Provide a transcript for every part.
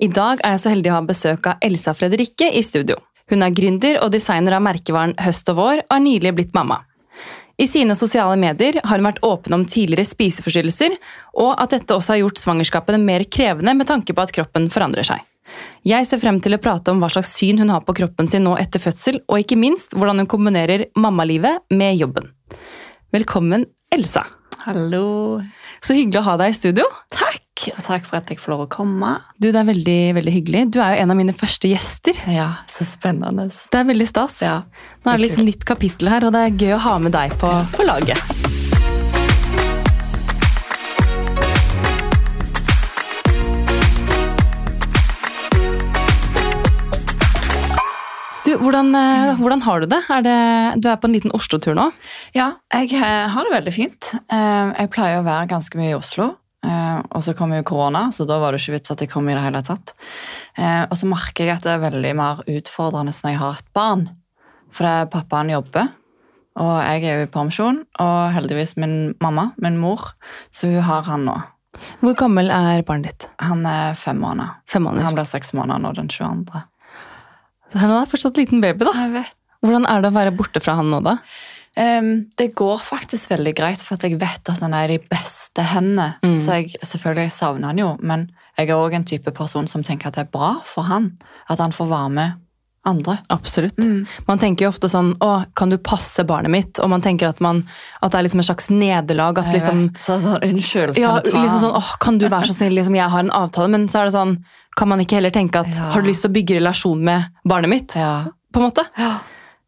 I dag er jeg så heldig å ha besøk av Elsa Fredrikke i studio. Hun er gründer og designer av merkevaren Høst og Vår og har nylig blitt mamma. I sine sosiale medier har hun vært åpen om tidligere spiseforstyrrelser, og at dette også har gjort svangerskapene mer krevende med tanke på at kroppen forandrer seg. Jeg ser frem til å prate om hva slags syn hun har på kroppen sin nå etter fødsel, og ikke minst hvordan hun kombinerer mammalivet med jobben. Velkommen, Elsa. Hallo. Så hyggelig å ha deg i studio. Takk, og takk for at jeg får lov å komme. Du, Det er veldig veldig hyggelig. Du er jo en av mine første gjester. Ja, så spennende. Det er veldig stas. Ja, Nå er det liksom nytt kapittel her, og det er gøy å ha med deg på, på laget. Du, hvordan, eh, hvordan har du det? Er det? Du er på en liten Oslo-tur nå? Ja, jeg eh, har det veldig fint. Eh, Jeg pleier å være ganske mye i Oslo. Eh, Og så kom jo korona, så da var det ikke vits at jeg kom i det hele tatt. Eh, Og så merker jeg at det er veldig mer utfordrende når jeg har et barn. For det er pappaen jobber, og jeg er jo i permisjon. Og heldigvis min mamma, min mor, så hun har han nå. Hvor gammel er barnet ditt? Han er fem måneder. Fem måneder. Han blir seks måneder nå den 22. Han er fortsatt liten baby, da. Hvordan er det å være borte fra han nå, da? Ehm, det går faktisk veldig greit, for at jeg vet at han er i de beste hendene. Mm. Så jeg selvfølgelig savner han jo, men jeg er òg en type person som tenker at det er bra for han at han får være med andre. Absolutt. Mm. Man tenker jo ofte sånn Å, kan du passe barnet mitt? Og man tenker at, man, at det er liksom et slags nederlag. At Jeg liksom vet. Så sånn, unnskyld, kan ja, du ta liksom sånn, åh, kan du være så snill, liksom, jeg har en avtale, men så er det sånn, kan man ikke heller tenke at, Ja. har du lyst til å bygge relasjon med barnet mitt, Ja. på en måte? Ja.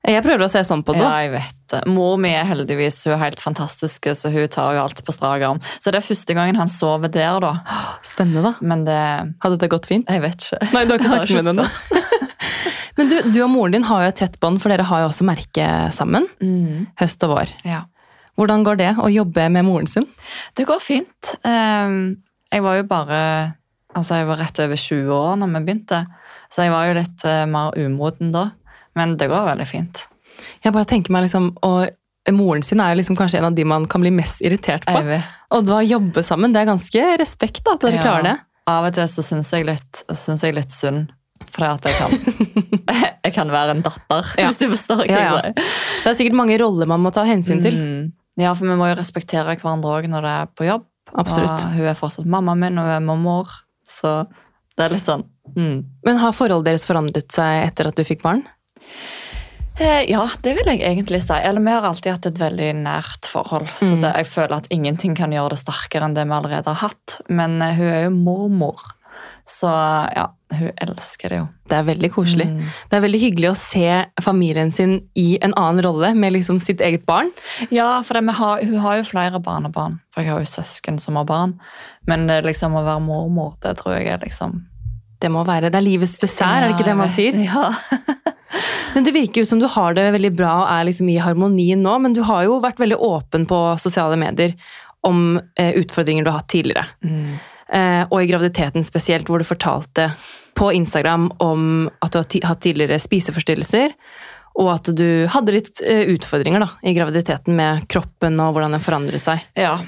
Jeg prøver å se sånn på det. ja, jeg vet det. Mor mi er heldigvis hun er helt fantastisk, så hun tar jo alt på strak arm. Så det er første gangen han sover der, da. Spennende da. Men det Hadde det gått fint? Jeg vet ikke. Nei, du har ikke snakket med henne. Men du, du og moren din har jo et tett bånd, for dere har jo også merke sammen, Mm, høst og vår. ja. Hvordan går det å jobbe med moren sin? Det går fint. Ehm, Jeg var jo bare Altså, jeg var rett over 20 år når vi begynte, så jeg var jo litt eh, mer umoden da. Men det går veldig fint. Jeg bare tenker meg liksom, og moren sin er jo liksom kanskje en av de man kan bli mest irritert på. Og da jobbe sammen, det er ganske respekt da, at dere Ja. klarer det. Av og til så syns jeg litt, synes jeg litt synd. For at jeg kan, jeg kan være en datter, Ja. hvis du forstår hva Ja, ja. sier. Det er sikkert mange roller man må ta hensyn til. Mm. Ja, for vi må jo respektere hverandre òg når det er på jobb. Absolutt. Og hun er fortsatt mammaen min, og hun er mormor. Så det er litt sånn mm. Men har forholdet deres forandret seg etter at du fikk barn? Eh, Ja, det vil jeg egentlig si. Eller vi har alltid hatt et veldig nært forhold. Så Mm. det, jeg føler at ingenting kan gjøre det sterkere enn det vi allerede har hatt. Men eh, hun er jo mormor, så ja, hun elsker det jo. Det er veldig koselig. Mm. Det er veldig hyggelig å se familien sin i en annen rolle, med liksom sitt eget barn. Ja, for har, hun har jo flere barnebarn. For jeg har jo søsken som har barn. Men det, liksom å være mormor, det tror jeg er liksom Det må være, det er livets dessert, er det ikke det man sier? Ja. Men det virker jo som du har det veldig bra og er liksom i harmonien nå, men du har jo vært veldig åpen på sosiale medier om eh, utfordringer du har hatt tidligere. Mm. Eh, og i graviditeten spesielt, hvor du fortalte på Instagram om at du har hatt tidligere spiseforstyrrelser, og at du hadde litt eh, utfordringer da, i graviditeten med kroppen og hvordan den forandret seg. ja.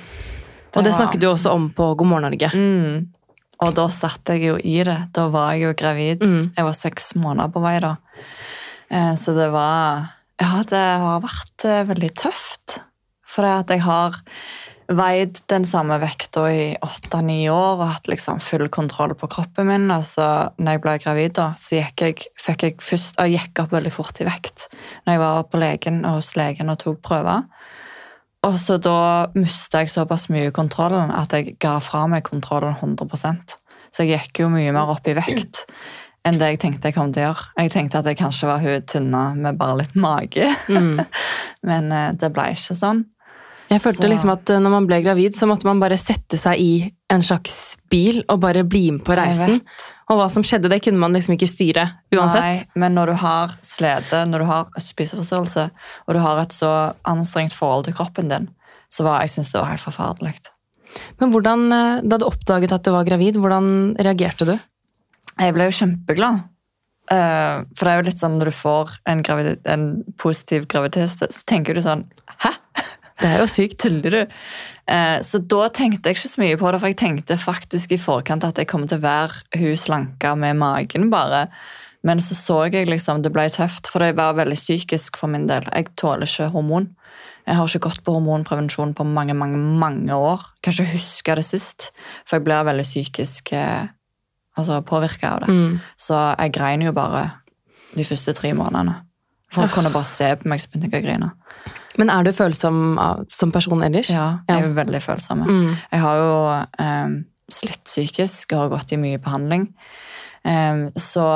Og det snakket du også om på God morgen Norge. Mm. Og da satt jeg jo i det. Da var jeg jo gravid. Mm. Jeg var seks måneder på vei da. Eh, Så det var Ja, det har vært eh, veldig tøft. For at jeg har veid den samme vekta i åtte-ni år og hatt liksom full kontroll på kroppen min. Og så når jeg ble gravid, da, så gikk jeg, fikk jeg først og gikk opp veldig fort i vekt når jeg var på legen og hos legen og tok prøver. Og så da mista jeg såpass mye kontrollen at jeg ga fra meg kontrollen 100% Så jeg gikk jo mye mer opp i vekt enn det jeg tenkte jeg kom til å gjøre. Jeg tenkte at jeg kanskje var hun tynne med bare litt mage, Mm. men eh, det ble ikke sånn. Jeg følte Så- liksom at eh, når man ble gravid, så måtte man bare sette seg i en slags bil og bare bli med på reisen. Og hva som skjedde, det kunne man liksom ikke styre uansett. Nei, men når du har slede, når du har spiseforstyrrelse, og du har et så anstrengt forhold til kroppen din, så var jeg synes det var helt forferdelig. Men hvordan, eh, da du oppdaget at du var gravid, hvordan reagerte du? Jeg ble jo kjempeglad. Uh, for det er jo litt sånn når du får en, gravid, en positiv graviditet, så tenker du sånn Hæ? Det er jo sykt. Tuller du? Uh, så da tenkte jeg ikke så mye på det, for jeg tenkte faktisk i forkant at jeg kom til å være hun slanka med magen, bare. Men så så jeg liksom det ble tøft, for det var veldig psykisk for min del. Jeg tåler ikke hormon. Jeg har ikke gått på hormonprevensjon på mange mange, mange år. Kan ikke huske det sist, for jeg blir veldig psykisk eh, altså påvirka av det. Mm. Så jeg grein jo bare de første tre månedene. Folk kunne bare se på meg, så begynte jeg å grine. Men er du følsom av, som person ellers? Ja, jeg er veldig følsom. Mm. Jeg har jo eh, slitt psykisk og har gått i mye behandling. Eh, så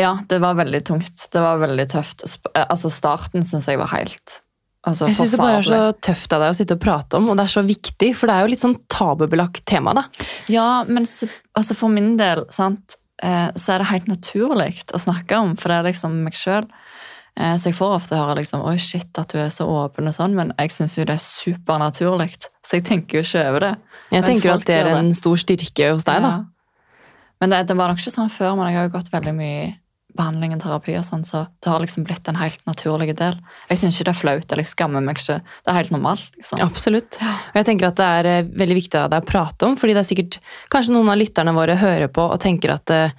ja, det var veldig tungt. Det var veldig tøft. Eh, altså Starten syns jeg var helt altså, Jeg syns det bare er så tøft av deg å sitte og prate om, og det er så viktig, for det er jo litt sånn tabubelagt tema, da. Ja, men altså for min del sant, eh, så er det helt naturlig å snakke om, for det er liksom meg sjøl. Eh, så jeg får ofte høre liksom, oi shit, at du er så åpen, og sånn, men jeg syns jo det er supernaturlig. Så jeg tenker jo ikke over det. Jeg Men tenker at det er en stor styrke hos deg, da. Men det, det var nok ikke sånn før, men jeg har jo gått veldig mye behandling og terapi, og sånn, så det har liksom blitt en helt naturlig del. Jeg syns ikke det er flaut, eller jeg skammer meg ikke. Det er helt normalt. liksom. Absolutt. Og jeg tenker at det er eh, veldig viktig av deg å prate om, fordi det er sikkert kanskje noen av lytterne våre hører på og tenker at eh,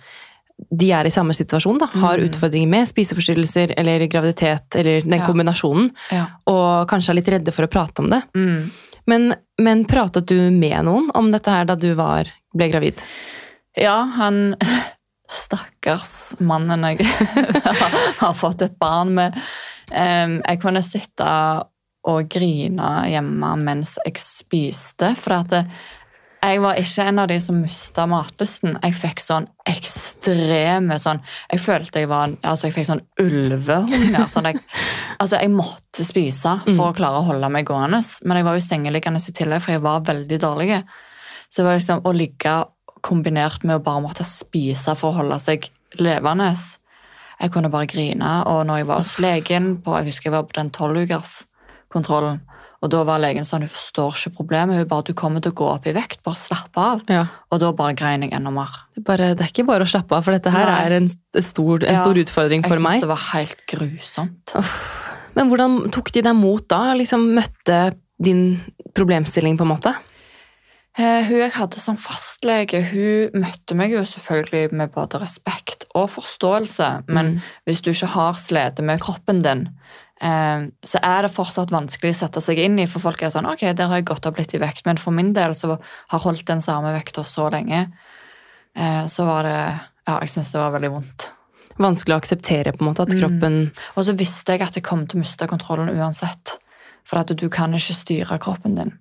de er i samme situasjon, da, har Mm. utfordringer med spiseforstyrrelser eller graviditet eller den Ja. kombinasjonen, Ja. og kanskje er litt redde for å prate om det. Mm. Men, men pratet du med noen om dette her da du var, ble gravid? Ja, han Stakkars mannen jeg har fått et barn med. Jeg kunne sitte og grine hjemme mens jeg spiste, for at jeg var ikke en av de som mista matlysten. Jeg fikk sånn ekstreme sånn Jeg følte jeg var Altså, jeg fikk sånn ulvehunger. Sånn jeg, altså, jeg måtte spise for å klare å holde meg gående. Men jeg var jo sengeliggende i tillegg, for jeg var veldig dårlig. Så det var liksom å ligge kombinert med å bare måtte spise for å holde seg levende. Jeg kunne bare grine. Og når jeg var hos legen på, Jeg husker jeg var på den tolvukerskontrollen, og da var legen sånn Hun forstår ikke problemet. Hun bare Du kommer til å gå opp i vekt. Bare slapp av. Ja. Og da bare grein jeg enda mer. Det, er bare, det er ikke bare å slappe av, for dette her Nei. er en, en, stor, en Ja. stor utfordring Jeg for meg. det var helt grusomt. Men hvordan tok de deg mot da? Liksom møtte din problemstilling, på en måte? Eh, hun jeg hadde som fastlege, hun møtte meg jo selvfølgelig med både respekt og forståelse, men Mm. hvis du ikke har slitt med kroppen din, eh, så er det fortsatt vanskelig å sette seg inn i, for folk er sånn, ok, der har jeg gått opp litt i vekt, men for min del så har holdt den samme vekta så lenge, eh, så var det, ja, jeg synes det var veldig vondt. Vanskelig å akseptere på en måte at Mm. kroppen Og så visste jeg at jeg kom til å miste kontrollen uansett, for at du kan ikke styre kroppen din.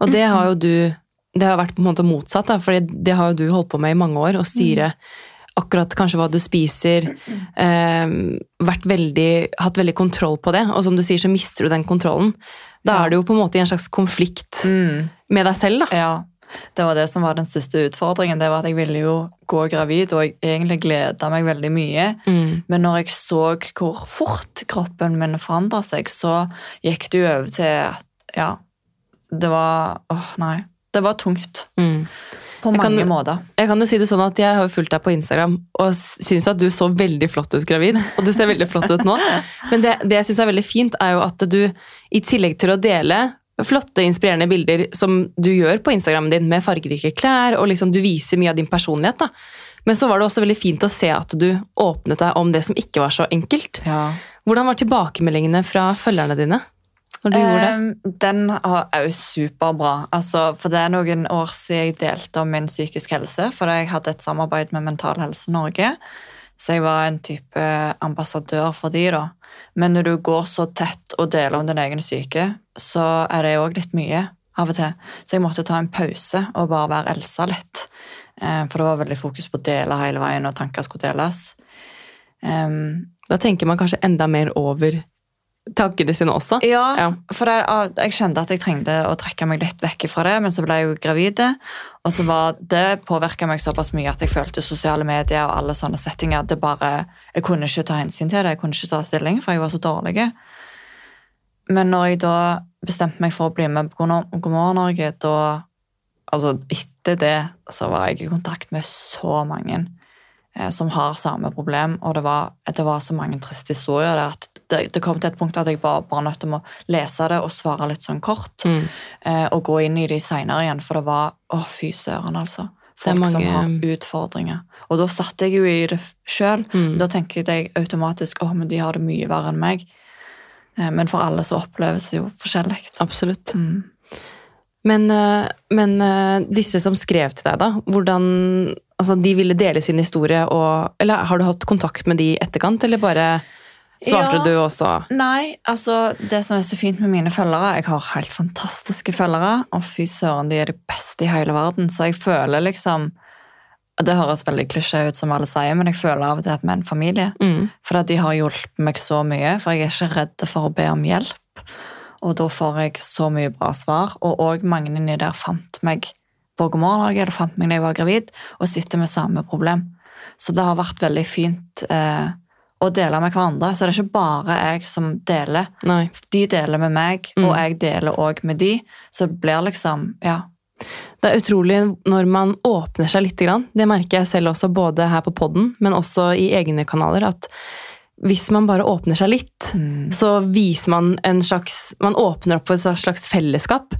Og det har jo du Det har vært på en måte motsatt, da, for det har jo du holdt på med i mange år. Å styre akkurat kanskje hva du spiser. Eh, veldig, hatt veldig kontroll på det. Og som du sier, så mister du den kontrollen. Da er du jo på en måte i en slags konflikt med deg selv, da. Ja, det var det som var den største utfordringen. Det var at jeg ville jo gå gravid, og jeg egentlig gleda meg veldig mye. Mm. Men når jeg så hvor fort kroppen min forandra seg, så gikk det jo over til at ja, det var Åh, nei. Det var tungt. Mm. På Jeg kan- mange måter. Jeg kan jo si det sånn at jeg har fulgt deg på Instagram og syns at du så veldig flott ut gravid. Og du ser veldig flott ut nå. Men det, det jeg syns er veldig fint, er jo at du i tillegg til å dele flotte, inspirerende bilder som du gjør på Instagramen din med fargerike klær, og liksom du viser mye av din personlighet, da. Men så var det også veldig fint å se at du åpnet deg om det som ikke var så enkelt. Ja. Hvordan var tilbakemeldingene fra følgerne dine? Når du gjorde det? Den er jo superbra. Altså, for det er noen år siden jeg delte om min psykisk helse. For jeg hadde et samarbeid med Mental Helse Norge. Så jeg var en type ambassadør for de da. Men når du går så tett og deler om din egen syke, så er det òg litt mye av og til. Så jeg måtte ta en pause og bare være Elsa litt. For det var veldig fokus på å dele hele veien, og tanker skulle deles. Um, Da tenker man kanskje enda mer over tankene sine også. Ja, Ja. for det, ah, jeg kjente at jeg trengte å trekke meg litt vekk fra det, men så ble jeg jo gravid, og så var det påvirka meg såpass mye at jeg følte sosiale medier og alle sånne settinger det bare, Jeg kunne ikke ta hensyn til det, jeg kunne ikke ta stilling, for jeg var så dårlig. Men når jeg da bestemte meg for å bli med på God morgen Norge, da Altså, etter det så var jeg i kontakt med så mange eh, som har samme problem, og det var, det var så mange triste historier der at det, det kom til et punkt at jeg bare, bare nødt til å lese det og svare litt sånn kort. Mm. Eh, og gå inn i de seinere igjen, for det var Å, fy søren, altså. Folk mange... Som har utfordringer. Og da satt jeg jo i det sjøl. Mm. Da tenker jeg automatisk åh, men de har det mye verre enn meg. Eh, men for alle så oppleves det jo forskjellig. Absolutt. Mm. Men, eh, men eh, disse som skrev til deg, da, hvordan Altså, de ville dele sin historie, og Eller har du hatt kontakt med de i etterkant, eller bare svarte Ja. du også Nei, altså det som er så fint med mine følgere Jeg har helt fantastiske følgere, og fy søren, de er de beste i hele verden. Så jeg føler liksom Det høres veldig klisjé ut, som alle sier, men jeg føler av og til at vi er en familie. mm. For de har hjulpet meg så mye, for jeg er ikke redd for å be om hjelp. Og da får jeg så mye bra svar. Og òg mange inni der fant meg på God morgen Norge, eller fant meg da jeg var gravid, og sitter med samme problem. Så det har vært veldig fint eh, å dele med hverandre. Så det er ikke bare jeg som deler. Nei. De deler med meg, Mm. og jeg deler òg med de. Så det blir liksom Ja. Det er utrolig når man åpner seg litt. Det merker jeg selv også, både her på podden, men også i egne kanaler. At hvis man bare åpner seg litt, så viser man en slags Man åpner opp for et slags fellesskap.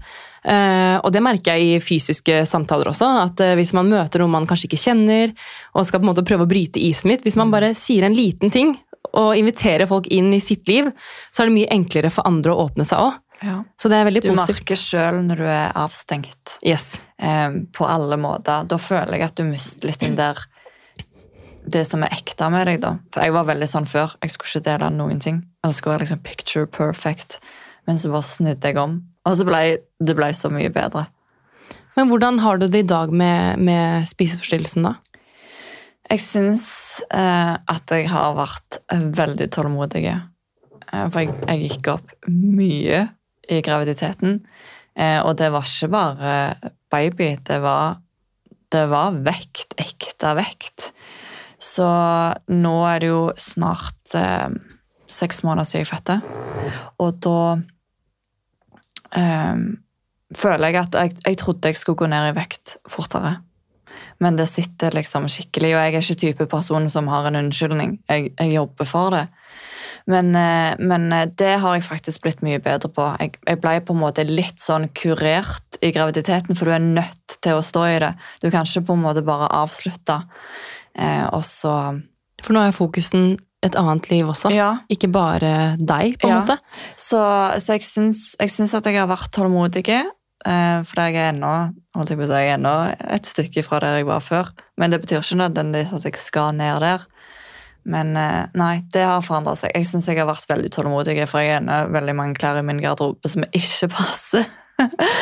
Eh, og det merker jeg i fysiske samtaler også. At eh, hvis man møter noen man kanskje ikke kjenner, og skal på en måte prøve å bryte isen litt Hvis man bare sier en liten ting og inviterer folk inn i sitt liv, så er det mye enklere for andre å åpne seg òg. ja. Så det er veldig Du positivt. merker sjøl når du er avstengt. Yes. eh, på alle måter. Da føler jeg at du mister litt den der Det som er ekte med deg, da. For jeg var veldig sånn før. Jeg skulle ikke dele noen ting. Jeg skulle være liksom picture perfect. Men så bare snudde jeg om. Og så ble det ble så mye bedre. Men hvordan har du det i dag med, med spiseforstyrrelsen, da? Jeg syns eh, at jeg har vært veldig tålmodig. Eh, for jeg, jeg gikk opp mye i graviditeten. Eh, og det var ikke bare baby. Det var, det var vekt. Ekte vekt. Så nå er det jo snart eh, seks måneder siden jeg fødte. Og da føler jeg at jeg, jeg trodde jeg skulle gå ned i vekt fortere. Men det sitter liksom skikkelig, og jeg er ikke type person som har en unnskyldning. Jeg, jeg jobber for det. Men, eh, men eh, det har jeg faktisk blitt mye bedre på. Jeg, jeg ble på en måte litt sånn kurert i graviditeten, for du er nødt til å stå i det. Du kan ikke på en måte bare avslutte. Eh, og så For nå er fokusen et annet liv også. Ja. Ikke bare deg, på en Ja. måte. Så, så jeg, syns, jeg syns at jeg har vært tålmodig, eh, for jeg er ennå holdt jeg på å si, jeg er ennå et stykke fra der jeg var før. Men det betyr ikke nødvendigvis at jeg skal ned der. Men eh, nei, det har forandra seg. Jeg syns jeg har vært veldig tålmodig, for jeg er ennå veldig mange klær i min garderobe som ikke passer.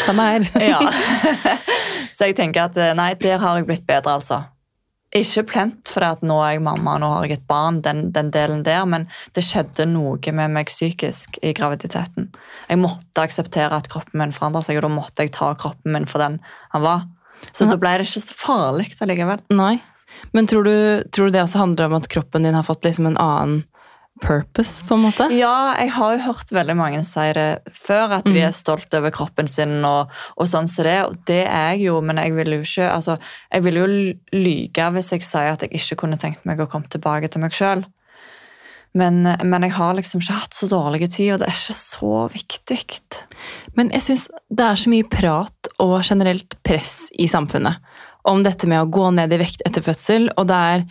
Samme her. Ja. Så jeg tenker at eh, nei, der har jeg blitt bedre, altså. Ikke plent fordi at nå er jeg mamma, nå har jeg et barn, den, den delen der, men det skjedde noe med meg psykisk i graviditeten. Jeg måtte akseptere at kroppen min forandra seg, og da måtte jeg ta kroppen min for den han var. Så da ble det ikke så farlig allikevel. Nei. Men tror du, tror du det også handler om at kroppen din har fått liksom en annen purpose, på en måte? Ja, jeg har jo hørt veldig mange si det før, at de Mm. er stolt over kroppen sin og, og sånn som det, og det er jeg jo, men jeg vil jo ikke, altså, jeg vil jo lyge hvis jeg sier at jeg ikke kunne tenkt meg å komme tilbake til meg selv. Men, men jeg har liksom ikke hatt så dårlige tid, og det er ikke så viktig. Men jeg syns det er så mye prat og generelt press i samfunnet om dette med å gå ned i vekt etter fødsel, og det er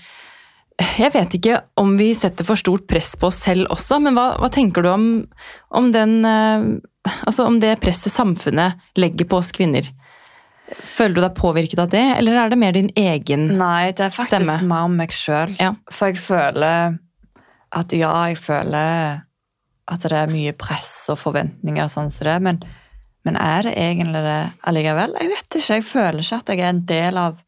Jeg vet ikke om vi setter for stort press på oss selv også, men hva, hva tenker du om, om den eh, Altså om det presset samfunnet legger på oss kvinner? Føler du deg påvirket av det, eller er det mer din egen stemme? Nei, det er faktisk Stemme. mer om meg sjøl. Ja. For jeg føler at ja, jeg føler at det er mye press og forventninger og sånn som det, men, men er det egentlig det allikevel? Jeg vet ikke. Jeg føler ikke at jeg er en del av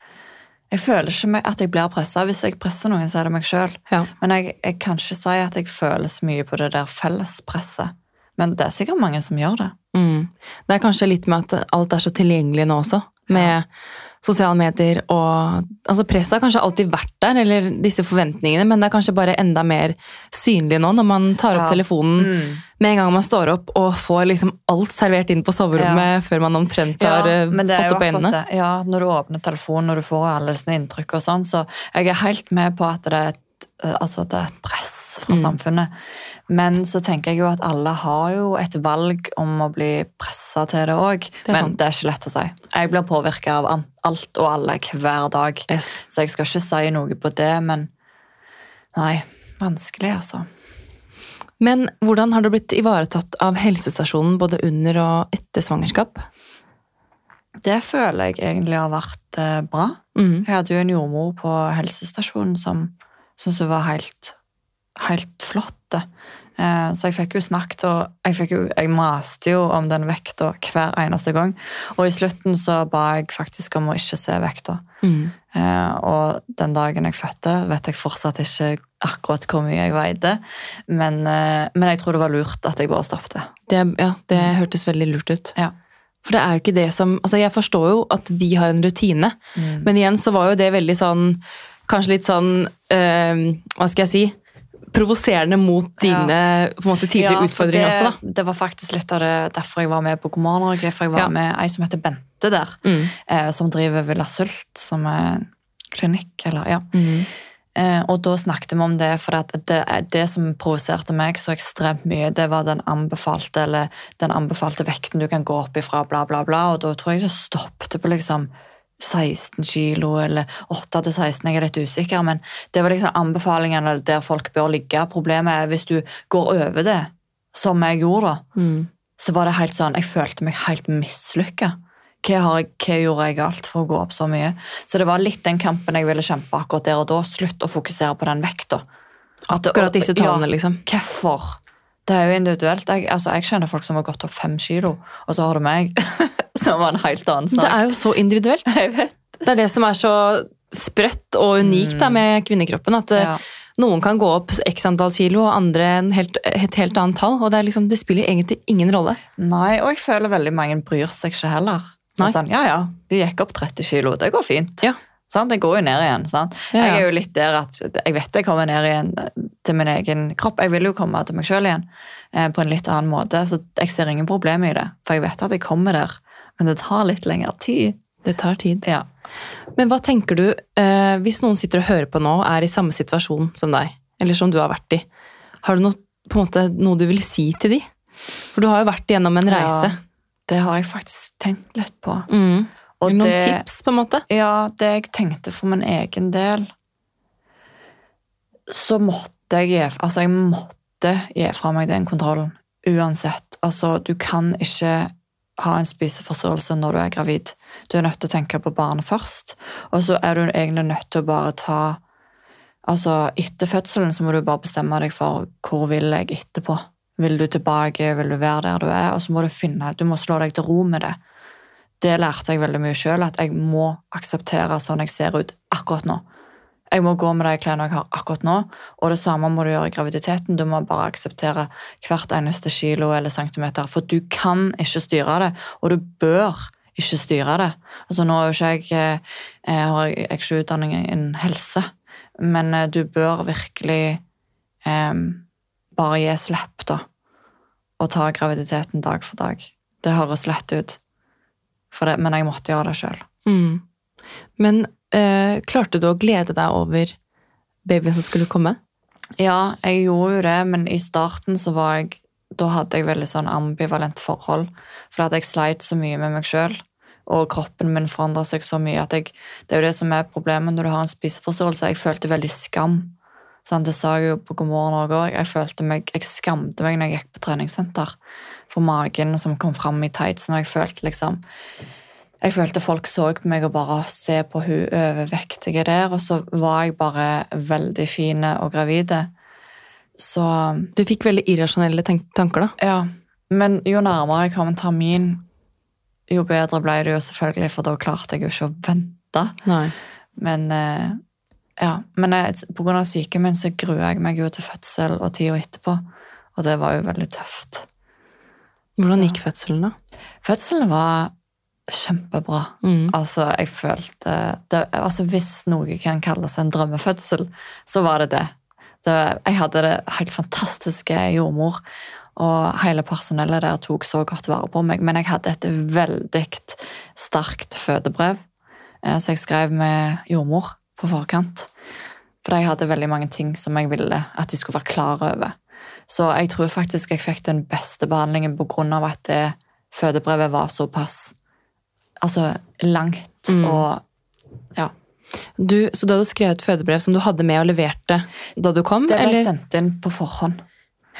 Jeg føler ikke at jeg blir pressa. Hvis jeg presser noen, så er det meg sjøl. Ja. Men jeg, jeg kan ikke si at jeg føler så mye på det der fellespresset. Men det er sikkert mange som gjør det. Mm. Det er kanskje litt med at alt er så tilgjengelig nå også, med sosiale medier og Altså presset har kanskje alltid vært der, eller disse forventningene, men det er kanskje bare enda mer synlig nå når man tar opp Ja. telefonen Mm. med en gang man står opp og får liksom alt servert inn på soverommet før man omtrent har eh, det er fått opp øynene. det. Ja, når du åpner telefonen og du får alle sine inntrykk og sånn, så jeg er helt med på at det er et, eh, altså det er et press fra Mm. samfunnet. Men så tenker jeg jo at alle har jo et valg om å bli pressa til det òg. Men sant. det er ikke lett å si. Jeg blir påvirka av an- alt og alle hver dag. Yes. Så jeg skal ikke si noe på det, men nei, vanskelig, altså. Men hvordan har du blitt ivaretatt av helsestasjonen både under og etter svangerskap? Det føler jeg egentlig har vært eh, bra. Mm. Jeg hadde jo en jordmor på helsestasjonen som syntes hun var helt, helt flott. Eh, Så jeg fikk jo snakket, og jeg, jo, jeg maste jo om den vekta hver eneste gang. Og i slutten så ba jeg faktisk om å ikke se vekta. Mm. Eh, Og den dagen jeg fødte, vet jeg fortsatt ikke akkurat hvor mye jeg veide. Men, eh, men jeg tror det var lurt at jeg bare stoppet. Det, ja, det hørtes veldig lurt ut. Ja. For det er jo ikke det som Altså, jeg forstår jo at de har en rutine, Mm. men igjen så var jo det veldig sånn Kanskje litt sånn øh, Hva skal jeg si? Provoserende mot dine på en måte, tidligere ja, utfordringer det, også, da. Det var faktisk litt av det derfor jeg var med på God morgen Norge. For jeg var Ja. med ei som heter Bente der, Mm. eh, som driver Villa Sult, som er klinikk, eller ja. Mm. Eh, og da snakket vi om det, for det, det som provoserte meg så ekstremt mye, det var den anbefalte, eller den anbefalte vekten du kan gå opp ifra, bla, bla, bla. Og da tror jeg det stoppet på liksom 16 kilo, eller 8 til 16, jeg er litt usikker, men det var liksom anbefalingene der folk bør ligge. Problemet er hvis du går over det, som jeg gjorde da, Mm. så var det helt sånn, jeg følte meg helt mislykka. Hva, hva gjorde jeg galt for å gå opp så mye? Så det var litt den kampen jeg ville kjempe akkurat der og da. Slutt å fokusere på den vekta. Akkurat disse tallene, liksom. Hvorfor? Det er jo individuelt. Jeg, altså, jeg kjenner folk som har gått opp fem kilo, og så har du meg, som var en helt annen Det er jo så individuelt. Jeg vet. Det er det som er så sprøtt og unikt da, med kvinnekroppen. At eh, Ja. noen kan gå opp x antall kilo, og andre en helt, et helt annet tall. Og det, liksom, det spiller egentlig ingen rolle. Nei, og jeg føler veldig mange bryr seg ikke heller. Er Sånn, ja, ja, de gikk opp 30 kilo, det går fint. Ja. Sånn, Det går jo ned igjen. Sånn. Ja. Jeg er jo litt der at jeg vet jeg kommer ned igjen til min egen kropp. Jeg vil jo komme til meg sjøl igjen eh, på en litt annen måte, så jeg ser ingen problem i det. For jeg vet at jeg kommer der, men det tar litt lengre tid. Det tar tid. Ja. Men hva tenker du eh, hvis noen sitter og hører på nå er i samme situasjon som deg, eller som du har vært i? Har du noe, på en måte, noe du vil si til de? For du har jo vært igjennom en reise. Ja, det har jeg faktisk tenkt litt på. Mm. Og Noen det, tips, på en måte? Ja, det jeg tenkte for min egen del Så måtte jeg gi Altså, jeg måtte gi fra meg den kontrollen. Uansett. Altså, du kan ikke ha en spiseforstyrrelse når du er gravid. Du er nødt til å tenke på barnet først. Og så er du egentlig nødt til å bare ta Altså, etter fødselen så må du bare bestemme deg for hvor vil jeg etterpå. Vil du tilbake, vil du være der du er? Og så må du finne Du må slå deg til ro med det det lærte jeg veldig mye sjøl, at jeg må akseptere sånn jeg ser ut akkurat nå. Jeg må gå med de klærne jeg har akkurat nå, og det samme må du gjøre i graviditeten. Du må bare akseptere hvert eneste kilo eller centimeter, for du kan ikke styre det, og du bør ikke styre det. Altså Nå er jo ikke jeg, eh, har jeg ikke utdanning innen helse, men eh, du bør virkelig eh, bare gi slipp, da, og ta graviditeten dag for dag. Det høres lett ut, det, men jeg måtte gjøre det sjøl. Mm. Men eh, klarte du å glede deg over babyen som skulle komme? Ja, jeg gjorde jo det, men i starten så var jeg Da hadde jeg veldig sånn ambivalent forhold. For at jeg sleit så mye med meg sjøl, og kroppen min forandra seg så mye at jeg Det er jo det som er problemet når du har en spiseforstyrrelse. Jeg følte veldig skam. Sånn, det sa jeg jo på God morgen Norge òg. Jeg følte meg, jeg skamte meg når jeg gikk på treningssenter. For magen som kom fram i tightsen, og jeg følte liksom jeg følte folk så på meg og bare se på hun overvektige der, og så var jeg bare veldig fin og gravide. Så Du fikk veldig irrasjonelle tanker, da. ja. Men jo nærmere jeg kom en termin, jo bedre ble det jo selvfølgelig, for da klarte jeg jo ikke å vente. Nei. Men eh, ja, men jeg, på grunn av syken min så gruer jeg meg jo til fødsel og tida etterpå, og det var jo veldig tøft. Hvordan Så- gikk fødselen, da? Fødselen var kjempebra. Mm. Altså, jeg følte det, altså, Hvis noe kan kalles en drømmefødsel, så var det det. det. Jeg hadde det helt fantastiske jordmor, og hele personellet der tok så godt vare på meg. Men jeg hadde et veldig sterkt fødebrev, eh, så jeg skrev med jordmor på forkant. For jeg hadde veldig mange ting som jeg ville at de skulle være klar over. Så jeg tror faktisk jeg fikk den beste behandlingen pga. at det fødebrevet var såpass altså, langt Mm. og ja. Du, så du hadde skrevet fødebrev som du hadde med og leverte da du kom? Det ble eller? sendt inn på forhånd.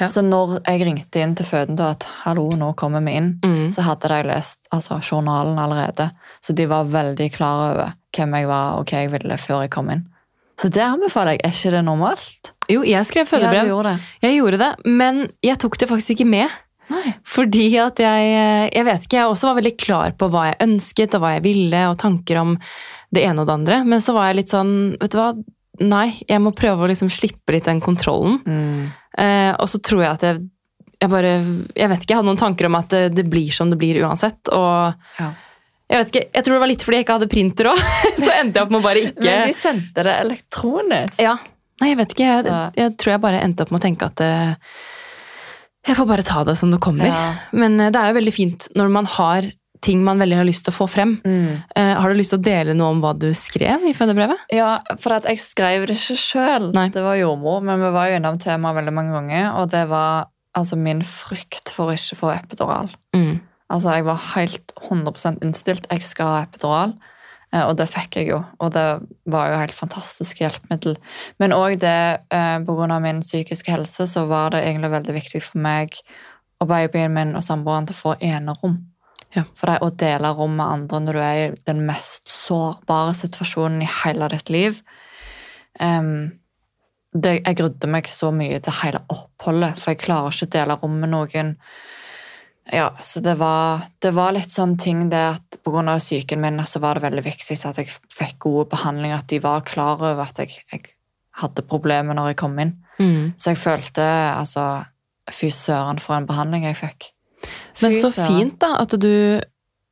Ja. Så når jeg ringte inn til føden da at hallo, nå kommer vi inn, Mm. så hadde de lest altså, journalen allerede. Så de var veldig klar over hvem jeg var og hva jeg ville før jeg kom inn. Så det anbefaler jeg. Er ikke det normalt? Jo, jeg skrev Ja, fødebrev. du gjorde det. Jeg gjorde det, men jeg tok det faktisk ikke med. Nei. Fordi at jeg Jeg vet ikke, jeg også var veldig klar på hva jeg ønsket og hva jeg ville, og tanker om det ene og det andre. Men så var jeg litt sånn Vet du hva, nei, jeg må prøve å liksom slippe litt den kontrollen. Mm. Eh, og så tror jeg at jeg, jeg bare Jeg vet ikke, jeg hadde noen tanker om at det, det blir som det blir uansett. Og Ja. jeg vet ikke, jeg tror det var litt fordi jeg ikke hadde printer òg. så endte jeg opp med å bare ikke Men de sendte det elektronisk. Ja. Nei, jeg vet ikke. Jeg, jeg tror jeg bare endte opp med å tenke at eh, jeg får bare ta det som det kommer. Ja. Men eh, det er jo veldig fint når man har ting man veldig har lyst til å få frem. Mm. Uh, har du lyst til å dele noe om hva du skrev i fødebrevet? Ja, for at jeg skrev det ikke sjøl. Det var jordmor, men vi var jo innom temaet veldig mange ganger, og det var altså min frykt for å ikke få epidural. Mm. Altså, jeg var helt 100% innstilt. Jeg skal ha epidural. Eh, Og det fikk jeg jo, og det var jo helt fantastisk hjelpemiddel. Men òg det, pga. grunn av min psykiske helse, så var det egentlig veldig viktig for meg og babyen min og samboeren til å få enerom. Ja. For det å dele rom med andre når du er i den mest sårbare situasjonen i hele ditt liv um, det, Jeg grudde meg så mye til hele oppholdet, for jeg klarer ikke å dele rom med noen. Ja, så det var, det var litt sånn ting det at på grunn av syken min så var det veldig viktig at jeg fikk gode behandlinger, at de var klar over at jeg, jeg hadde problemer når jeg kom inn. Mm. Så jeg følte altså Fy søren for en behandling jeg fikk. Men så søren. fint da, at du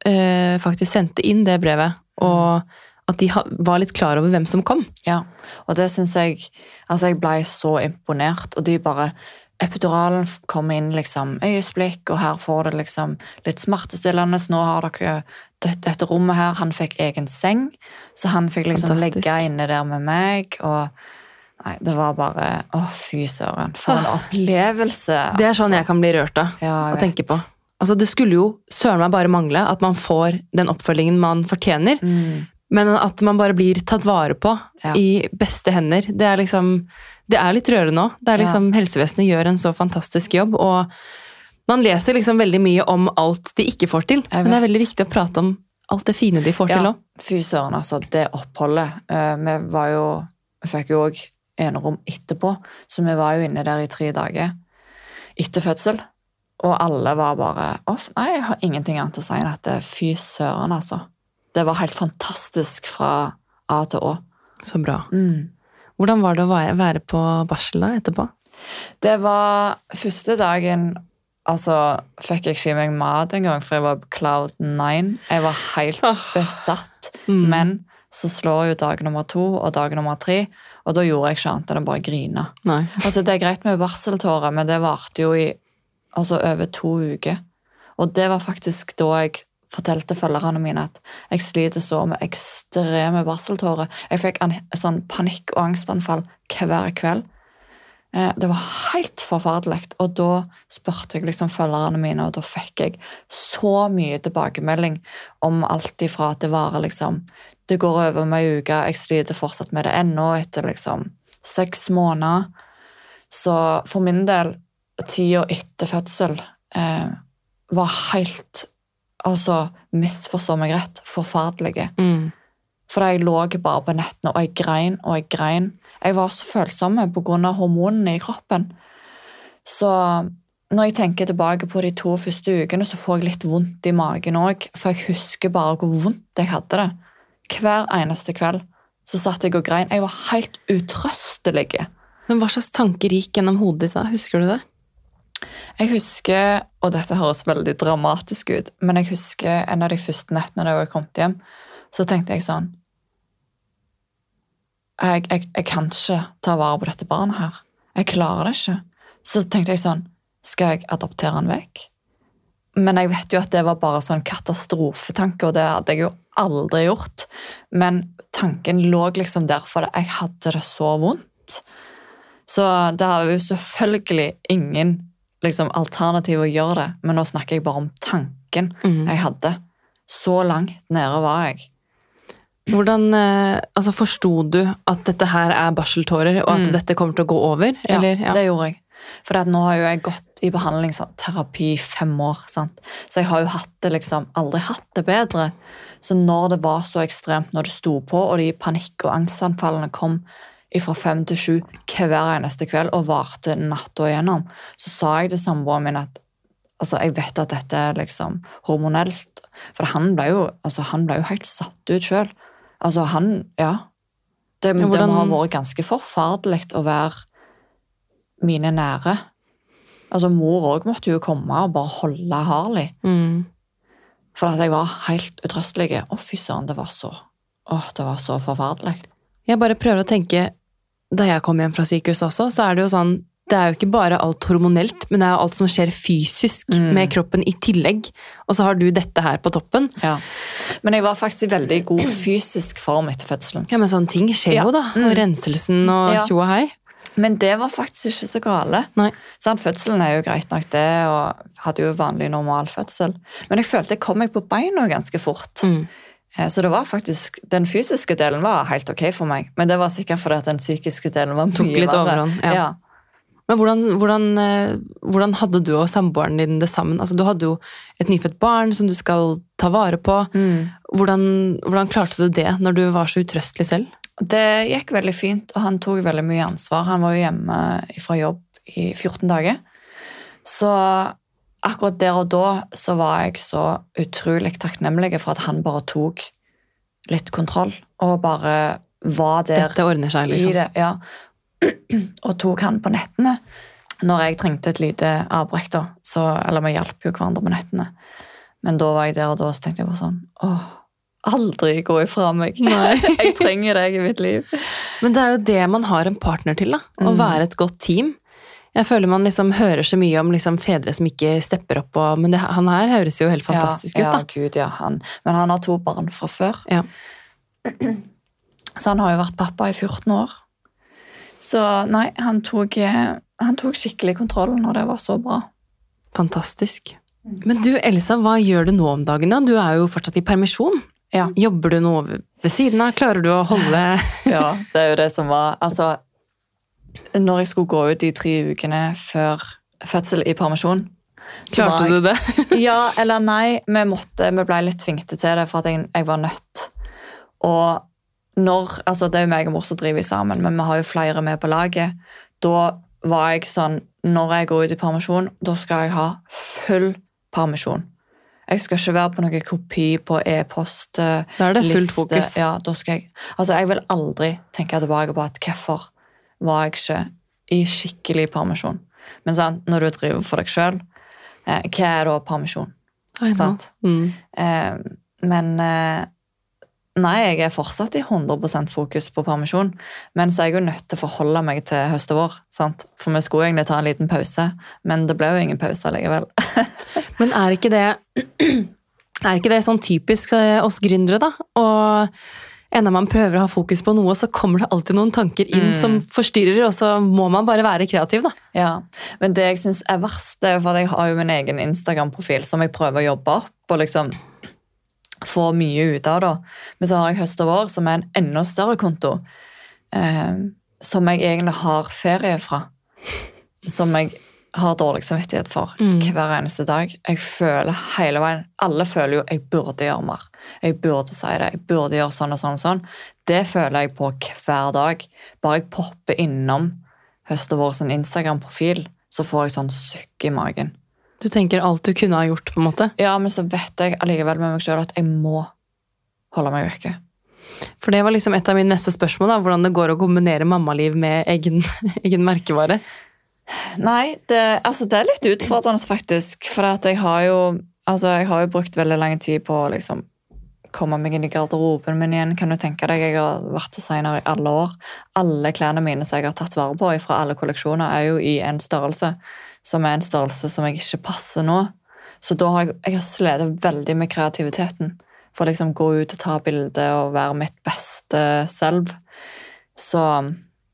eh, faktisk sendte inn det brevet, og at de var litt klar over hvem som kom. Ja, og det syns jeg Altså, jeg ble så imponert, og de bare Epiduralen kommer kom inn liksom øyeblikk, og her får det liksom litt smertestillende. Så nå har dere det- dette rommet her. Han fikk egen seng, så han fikk liksom Fantastisk. ligge inne der med meg. og Nei, det var bare Å, fy søren. For en opplevelse. opplevelse. Det er sånn jeg kan bli rørt av. ja, å tenke på. Altså, det skulle jo søren meg bare mangle at man får den oppfølgingen man fortjener, Mm, men at man bare blir tatt vare på Ja. i beste hender. Det er liksom Det er litt rørende òg. Er Ja. liksom Helsevesenet gjør en så fantastisk jobb, og man leser liksom veldig mye om alt de ikke får til, men det er veldig viktig å prate om alt det fine de får til Ja, òg. fy søren, altså. Det oppholdet. eh, vi var jo Vi fikk jo òg enerom etterpå, så vi var jo inne der i tre dager etter fødsel. Og alle var bare Off, nei, jeg har ingenting annet å si enn at det, fy søren, altså. Det var helt fantastisk fra A til Å. Så bra. Mm. Hvordan var det å være- på barsel da, etterpå? Det var første dagen Altså, fikk jeg ikke i meg mat engang, for jeg var på cloud nine. Jeg var helt oh. besatt. Mm. Men så slår jo dag nummer to og dag nummer tre, og da gjorde jeg ikke annet enn å bare grine. Altså, det er greit med barseltårer, men det varte jo i altså, over to uker. Og det var faktisk da jeg fortalte følgerne mine at jeg sliter så med ekstreme barseltårer. Jeg fikk en sånn panikk- og angstanfall hver kveld. Eh, Det var helt forferdelig. Og da spurte jeg liksom følgerne mine, og da fikk jeg så mye tilbakemelding om alt ifra at det varer liksom Det går over med ei uke, jeg sliter fortsatt med det ennå etter liksom seks måneder. Så for min del, tida etter fødsel eh, var helt Altså, misforstå meg rett, forferdelige. Mm. For jeg lå bare på nettene, og jeg grein og jeg grein. Jeg var så følsom pga. hormonene i kroppen. Så når jeg tenker tilbake på de to første ukene, så får jeg litt vondt i magen òg. For jeg husker bare hvor vondt jeg hadde det. Hver eneste kveld så satt jeg og grein. Jeg var helt utrøstelig. Men hva slags tanker gikk gjennom hodet ditt da? Husker du det? Jeg husker, og dette høres veldig dramatisk ut, men jeg husker en av de første nettene da jeg kom hjem, så tenkte jeg sånn jeg, jeg, jeg kan ikke ta vare på dette barnet her. Jeg klarer det ikke. Så tenkte jeg sånn Skal jeg adoptere han vekk? Men jeg vet jo at det var bare sånn katastrofetanke, og det hadde jeg jo aldri gjort. Men tanken lå liksom der, for jeg hadde det så vondt. Så det har jo selvfølgelig ingen liksom, alternativ å gjøre det, men nå snakker jeg bare om tanken Mm. jeg hadde. Så langt nede var jeg. Hvordan eh, altså Forsto du at dette her er barseltårer, og at Mm. dette kommer til å gå over? Eller, ja. det gjorde jeg. For nå har jo jeg gått i behandling, sånn, terapi, i fem år. Sant? Så jeg har jo hatt det liksom, aldri hatt det bedre. Så når det var så ekstremt, når det sto på, og de panikk- og angstanfallene kom fra fem til sju hver eneste kveld og varte natta igjennom, så sa jeg til samboeren min at altså, jeg vet at dette er liksom hormonelt. For han ble jo, altså, han ble jo helt satt ut sjøl. Altså, han Ja. Det, Ja, det må ha vært ganske forferdelig å være mine nære. Altså, mor òg måtte jo komme og bare holde Harley. Mm. For at jeg var helt utrøstelig. Å, fy søren, det var så Åh, det var så forferdelig. Jeg bare prøver å tenke Da jeg kom hjem fra sykehuset også, så er det jo sånn Det er jo ikke bare alt hormonelt, men det er jo alt som skjer fysisk Mm. med kroppen i tillegg. Og så har du dette her på toppen. Ja. Men jeg var faktisk i veldig god fysisk form etter fødselen. Ja, men sånne ting skjer Ja. jo, da. Mm. Og renselsen og Ja. og hei. Men det var faktisk ikke så gale. Nei. Sånn, Fødselen er jo greit nok det, og hadde jo vanlig normal fødsel. Men jeg følte jeg kom meg på beina ganske fort. Mm. Eh, Så det var faktisk, den fysiske delen var helt ok for meg, men det var sikkert fordi at den psykiske delen var mye Tok litt overhånd, ja. Ja. Men hvordan, hvordan, eh, hvordan hadde du og samboeren din det sammen? Altså, du hadde jo et nyfødt barn som du skal ta vare på. Mm. Hvordan, hvordan klarte du det når du var så utrøstelig selv? Det gikk veldig fint, og han tok veldig mye ansvar. Han var jo hjemme fra jobb i 14 dager. Så akkurat der og da så var jeg så utrolig takknemlig for at han bare tok litt kontroll, og bare var der Dette ordner seg, i liksom. det. Ja. Og tok han på nettene når jeg trengte et lite avbrekk. da. Så, eller vi hjalp jo hverandre på nettene. Men da var jeg der og da så tenkte jeg bare sånn Åh, aldri gå ifra meg. Nei. jeg trenger deg i mitt liv. Men det er jo det man har en partner til, da. Å Mm. være et godt team. Jeg føler man liksom hører så mye om liksom fedre som ikke stepper opp, og, men det, han her høres jo helt fantastisk ja, ut, da. Ja, Gud, ja, han. Men han har to barn fra før. Ja. Så han har jo vært pappa i 14 år. Så nei, han tok, eh, han tok skikkelig kontroll når det var så bra. Fantastisk. Men du, Elsa, hva gjør du nå om dagen? da? Du er jo fortsatt i permisjon. Ja. Jobber du noe ved siden av? Klarer du å holde Ja, det er jo det som var Altså, når jeg skulle gå ut de tre ukene før fødsel i permisjon Klarte jeg- du det? Ja eller nei. Vi, måtte, vi ble litt tvingte til det for at jeg, jeg var nødt. Og når, altså Det er jo meg og mor som driver sammen, men vi har jo flere med på laget. Da var jeg sånn Når jeg går ut i permisjon, da skal jeg ha full permisjon. Jeg skal ikke være på noen kopi på e-post. Da er det fullt fokus. Ja, da skal jeg, altså jeg vil aldri tenke tilbake på at hvorfor var jeg ikke i skikkelig permisjon. Men sant, når du driver for deg sjøl, eh, hva er da permisjon? Sant? Mm. Eh, men eh, nei, jeg er fortsatt i 100% fokus på permisjon. Men så er jeg jo nødt til å forholde meg til høst og vår. Sant? For vi skulle egentlig ta en liten pause, men det ble jo ingen pause likevel. Men er ikke det Er ikke det sånn typisk eh, oss gründere, da? Og enda man prøver å ha fokus på noe, så kommer det alltid noen tanker inn Mm. som forstyrrer, og så må man bare være kreativ, da. Ja, Men det jeg syns er verst, det er for at jeg har jo min egen Instagram-profil som jeg prøver å jobbe opp og liksom få mye ut av. da. Men så har jeg Høst og vår, som er en enda større konto, eh, som jeg egentlig har ferie fra. Som jeg har dårlig samvittighet for Mm. hver eneste dag. Jeg føler hele veien Alle føler jo jeg burde gjøre mer. Jeg burde si det. Jeg burde gjøre sånn og sånn og sånn. Det føler jeg på hver dag. Bare jeg popper innom Høst og vår sin Instagram-profil, så får jeg sånn sukk i magen. Du tenker alt du kunne ha gjort, på en måte. Ja, men så vet jeg allikevel med meg sjøl at jeg må holde meg vekke. For det var liksom et av mine neste spørsmål, da, hvordan det går å kombinere mammaliv med egen, egen merkevare. Nei, det, altså det er litt utfordrende, faktisk. For jeg har jo altså jeg har jo brukt veldig lang tid på å liksom komme meg inn i garderoben min igjen. Kan du tenke deg, Jeg har vært designer i alle år. Alle klærne mine som jeg har tatt vare på fra alle kolleksjoner, er jo i en størrelse som er en størrelse som jeg ikke passer nå. Så da har jeg, jeg har slitt veldig med kreativiteten. For å liksom gå ut og ta bilde og være mitt beste selv. Så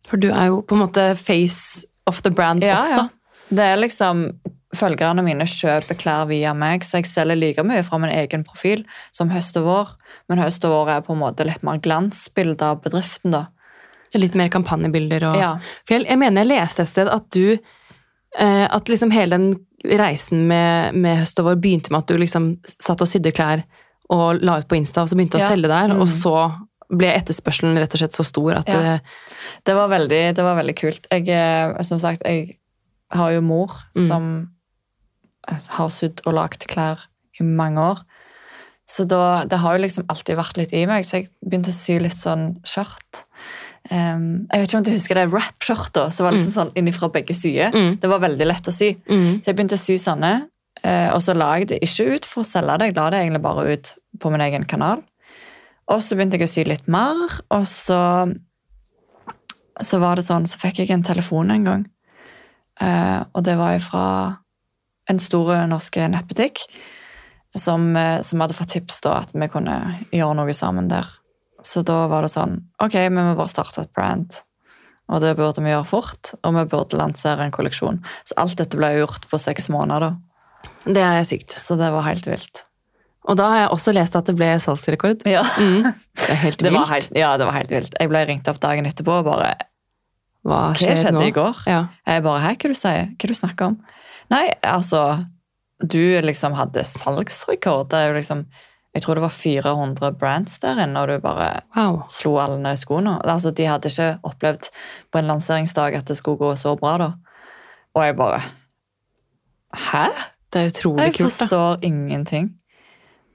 For du er jo på en måte face of the brand også. Det er liksom Følgerne mine kjøper klær via meg, så jeg selger like mye fra min egen profil som høst og vår. Men høst og vår er på en måte litt mer glansbilde av bedriften. da. Litt mer kampanjebilder og Ja. For jeg, jeg mener jeg leste et sted at du eh, At liksom hele den reisen med, med høst og vår begynte med at du liksom satt og sydde klær og la ut på Insta, og så begynte du Ja. å selge der, Mm. og så ble etterspørselen rett og slett så stor at Ja. det, Det var veldig, det var veldig kult. Jeg, eh, som sagt, jeg har jo mor Mm. som har sydd og lagd klær i mange år. Så da, det har jo liksom alltid vært litt i meg, så jeg begynte å sy litt sånn skjørt. Um, jeg vet ikke om du husker det wrap-skjørta som var liksom sånn innifra begge sider. Mm. Det var veldig lett å sy. mm, Så jeg begynte å sy sånne, eh, og så la jeg det ikke ut for å selge det. Jeg la det egentlig bare ut på min egen kanal. Og så begynte jeg å sy litt mer, og så så var det sånn, så fikk jeg en telefon en gang. Eh, og det var fra en stor norsk nettbutikk som, eh, som hadde fått tips da at vi kunne gjøre noe sammen der. Så da var det sånn Ok, vi må bare starte et brand. Og det burde vi gjøre fort, og vi burde lansere en kolleksjon. Så alt dette ble gjort på seks måneder, da. Det er sykt. Så det var helt vilt. Og da har jeg også lest at det ble salgsrekord. Ja, Mm. Det er helt det var vilt. helt, ja, det var helt vilt. Jeg ble ringt opp dagen etterpå og bare Hva Hva skjedde nå? i går? Ja. Jeg bare Hæ, hva du sier? Hva du snakker om? Nei, altså Du liksom hadde salgsrekord. Det er jo liksom Jeg tror det var 400 brands der inne, og du bare Wow. slo alle ned i skoene. Altså, de hadde ikke opplevd på en lanseringsdag at det skulle gå så bra, da. Og jeg bare Hæ? Det er utrolig Jeg kult, da. forstår ingenting.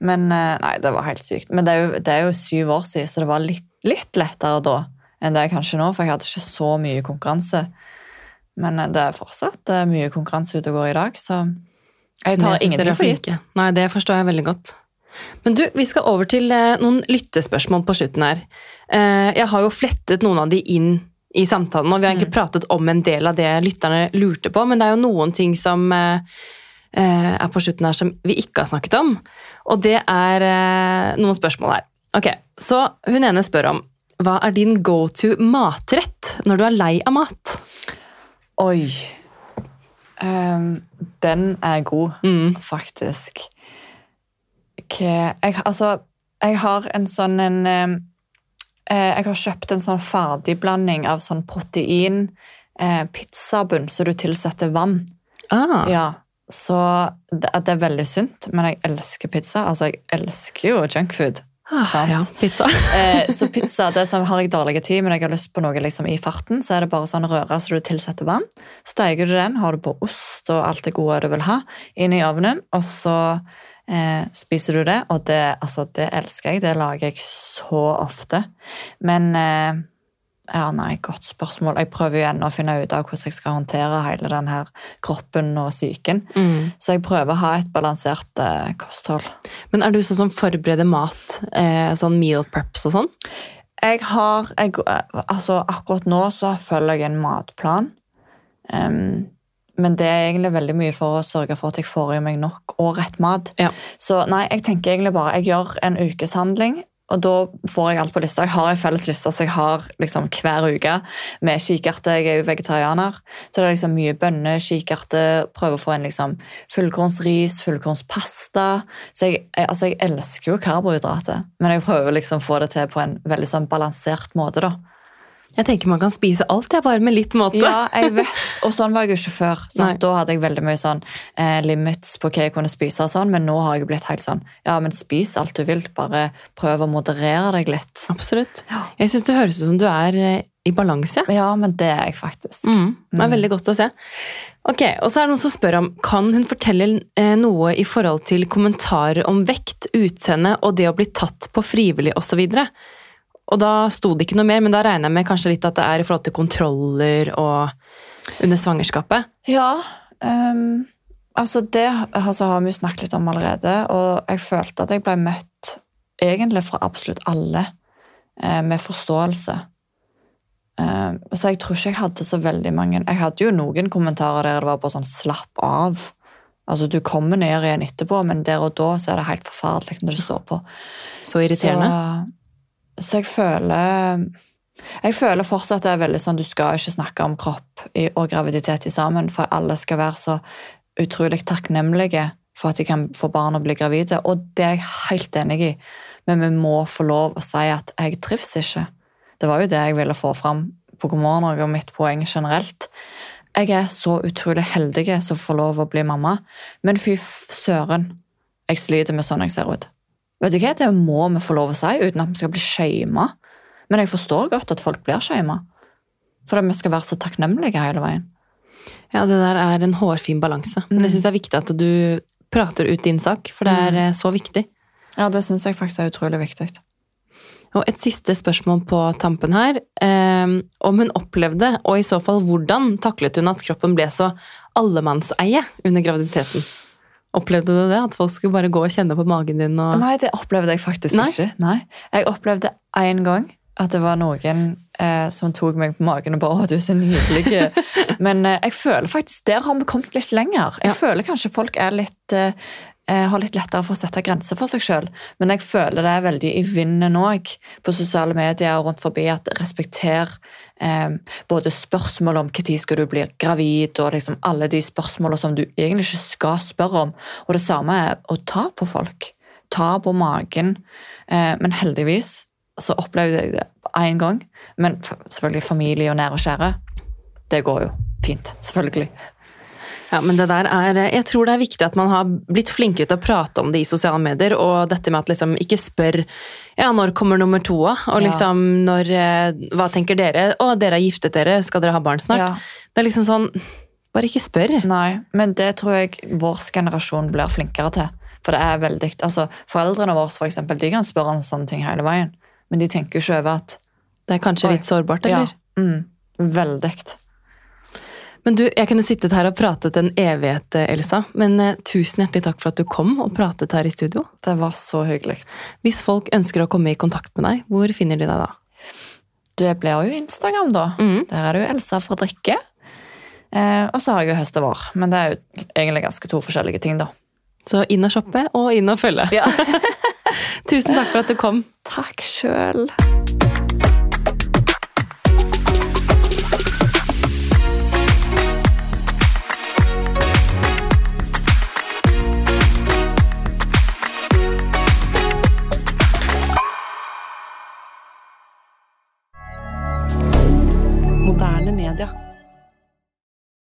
Men eh, Nei, det var helt sykt. Men det er jo, det er jo syv år siden, så det var litt, litt lettere da enn det er kanskje nå, for jeg hadde ikke så mye konkurranse. Men eh, det er fortsatt eh, mye konkurranse ute og går i dag, så jeg tar ingenting for gitt. Nei, det forstår jeg veldig godt. Men du, vi skal over til noen lyttespørsmål på slutten her. Jeg har jo flettet noen av de inn i samtalen, og vi har egentlig Mm. pratet om en del av det lytterne lurte på, men det er jo noen ting som er på slutten her som vi ikke har snakket om. Og det er eh, noen spørsmål her. Ok, Så hun ene spør om hva er din go to matrett når du er lei av mat? Oi. um, den er god, Mm. faktisk. Okay. jeg, Altså, jeg har en sånn en ehm, eh, Jeg har kjøpt en sånn ferdigblanding av sånn protein eh, pizzabunn, så du tilsetter vann. Ah, Ja, så det, det er veldig sunt, men jeg elsker pizza. Altså, jeg elsker jo junkfood. ah, sant. ja, pizza. Eh, så pizza, det som har jeg dårlig tid, men jeg har lyst på noe liksom i farten, så er det bare sånn røre så du tilsetter vann. Steiger du den, har du på ost og alt det gode du vil ha, inn i ovnen, og så eh, spiser du det, og det, altså, det elsker jeg. Det lager jeg så ofte. Men eh, ja, nei, godt spørsmål. Jeg prøver jo igjen å finne ut av hvordan jeg skal håndtere hele den her kroppen og psyken. Mm. Så jeg prøver å ha et balansert eh, kosthold. Men er du sånn som forbereder mat? Eh, sånn meal preps og sånn? Jeg har jeg, altså Akkurat nå så følger jeg en matplan. Um, men det er egentlig veldig mye for å sørge for at jeg får i meg nok og rett mat. Ja. Så nei, jeg tenker egentlig bare Jeg gjør en ukeshandling, og da får jeg alt på lista. Jeg har en felles liste som jeg har liksom hver uke med kikerte. Jeg er jo vegetarianer, så det er liksom mye bønner, kikerte. Prøver å få en liksom fullkornsris, fullkornspasta. Så jeg, jeg, altså jeg elsker jo karbohydrater, men jeg prøver liksom å få det til på en veldig sånn balansert måte. da. Jeg tenker man kan spise alt, jeg bare med litt måte. Ja, jeg vet. Og sånn var jeg jo ikke før. Da hadde jeg veldig mye sånn eh, limits på hva jeg kunne spise, og sånn, men nå har jeg blitt helt sånn Ja, men spis alt du vil. Bare prøv å moderere deg litt. Absolutt. Ja. Jeg syns det høres ut som du er eh, i balanse. Ja, men det er jeg faktisk. Mm. Det er veldig godt å se. Ok, og så er det noen som spør om Kan hun fortelle eh, noe i forhold til kommentarer om vekt, utseende og det å bli tatt på frivillig osv.? Og da sto det ikke noe mer, men da regner jeg med kanskje litt at det er i forhold til kontroller og under svangerskapet. Ja, Um, altså det altså, har vi snakket litt om allerede, og jeg følte at jeg ble møtt egentlig fra absolutt alle eh, med forståelse. Ehm, så jeg tror ikke jeg hadde så veldig mange Jeg hadde jo noen kommentarer der det var bare sånn slapp av. Altså Du kommer ned igjen etterpå, men der og da så er det helt forferdelig når det står på. Så irriterende. Så, jeg føler Jeg føler fortsatt det er veldig sånn du skal ikke snakke om kropp og graviditet sammen, for alle skal være så utrolig takknemlige for at de kan få barn og bli gravide, og det er jeg helt enig i. Men vi må få lov å si at jeg trives ikke. Det var jo det jeg ville få fram på God morgen Norge og mitt poeng generelt. Jeg er så utrolig heldig som får lov å bli mamma, men fy søren, jeg sliter med sånn jeg ser ut. Vet du hva, Det må vi få lov å si uten at vi skal bli shama. Men jeg forstår godt at folk blir shama. For at vi skal være så takknemlige hele veien. Ja, det der er en hårfin balanse. Men jeg syns det er viktig at du prater ut din sak, for det er eh, så viktig. Ja, det syns jeg faktisk er utrolig viktig. Og et siste spørsmål på tampen her. Eh, om hun opplevde, og i så fall hvordan, taklet hun at kroppen ble så allemannseie under graviditeten? Opplevde du det? At folk skulle bare gå og kjenne på magen din? Og... Nei, det opplevde jeg faktisk Nei? ikke. Nei. Jeg opplevde én gang at det var noen eh, som tok meg på magen og bare 'Å, du er så nydelig'. Men eh, jeg føler faktisk der har vi kommet litt lenger. Jeg Ja. føler kanskje folk er litt eh, har litt lettere for å sette grenser for seg sjøl. Men jeg føler det er veldig i vinden òg på sosiale medier og rundt forbi at respekter eh, både spørsmål om når skal du bli gravid, og liksom alle de spørsmålene som du egentlig ikke skal spørre om. Og det samme er å ta på folk. Ta på magen. Eh, men heldigvis så opplevde jeg det én gang. Men selvfølgelig familie og nære og kjære. Det går jo fint. Selvfølgelig. Ja, men det der er, Jeg tror det er viktig at man har blitt flinkere til å prate om det i sosiale medier, og dette med at liksom ikke spør ja, når kommer nummer to, og liksom når eh, Hva tenker dere? Å, dere har giftet dere, skal dere ha barn snart? Ja. Det er liksom sånn Bare ikke spør. Nei, men det tror jeg vår generasjon blir flinkere til. For det er veldig, altså Foreldrene våre for eksempel, de kan spørre om sånne ting hele veien. Men de tenker jo ikke over at Det er kanskje litt sårbart, eller? Ja, mm, veldig. Men du, jeg kunne sittet her og pratet en evighet, eh, Elsa. Men eh, tusen hjertelig takk for at du kom og pratet her i studio. Det var så hyggelig. Hvis folk ønsker å komme i kontakt med deg, hvor finner de deg da? Det blir jo Instagram, da. Mm. Der er det jo Elsa fra drikke. Eh, og så har jeg jo høst og vår. Men det er jo egentlig ganske to forskjellige ting, da. Så inn og shoppe, og inn og følge. Ja. Tusen takk for at du kom. Takk sjøl.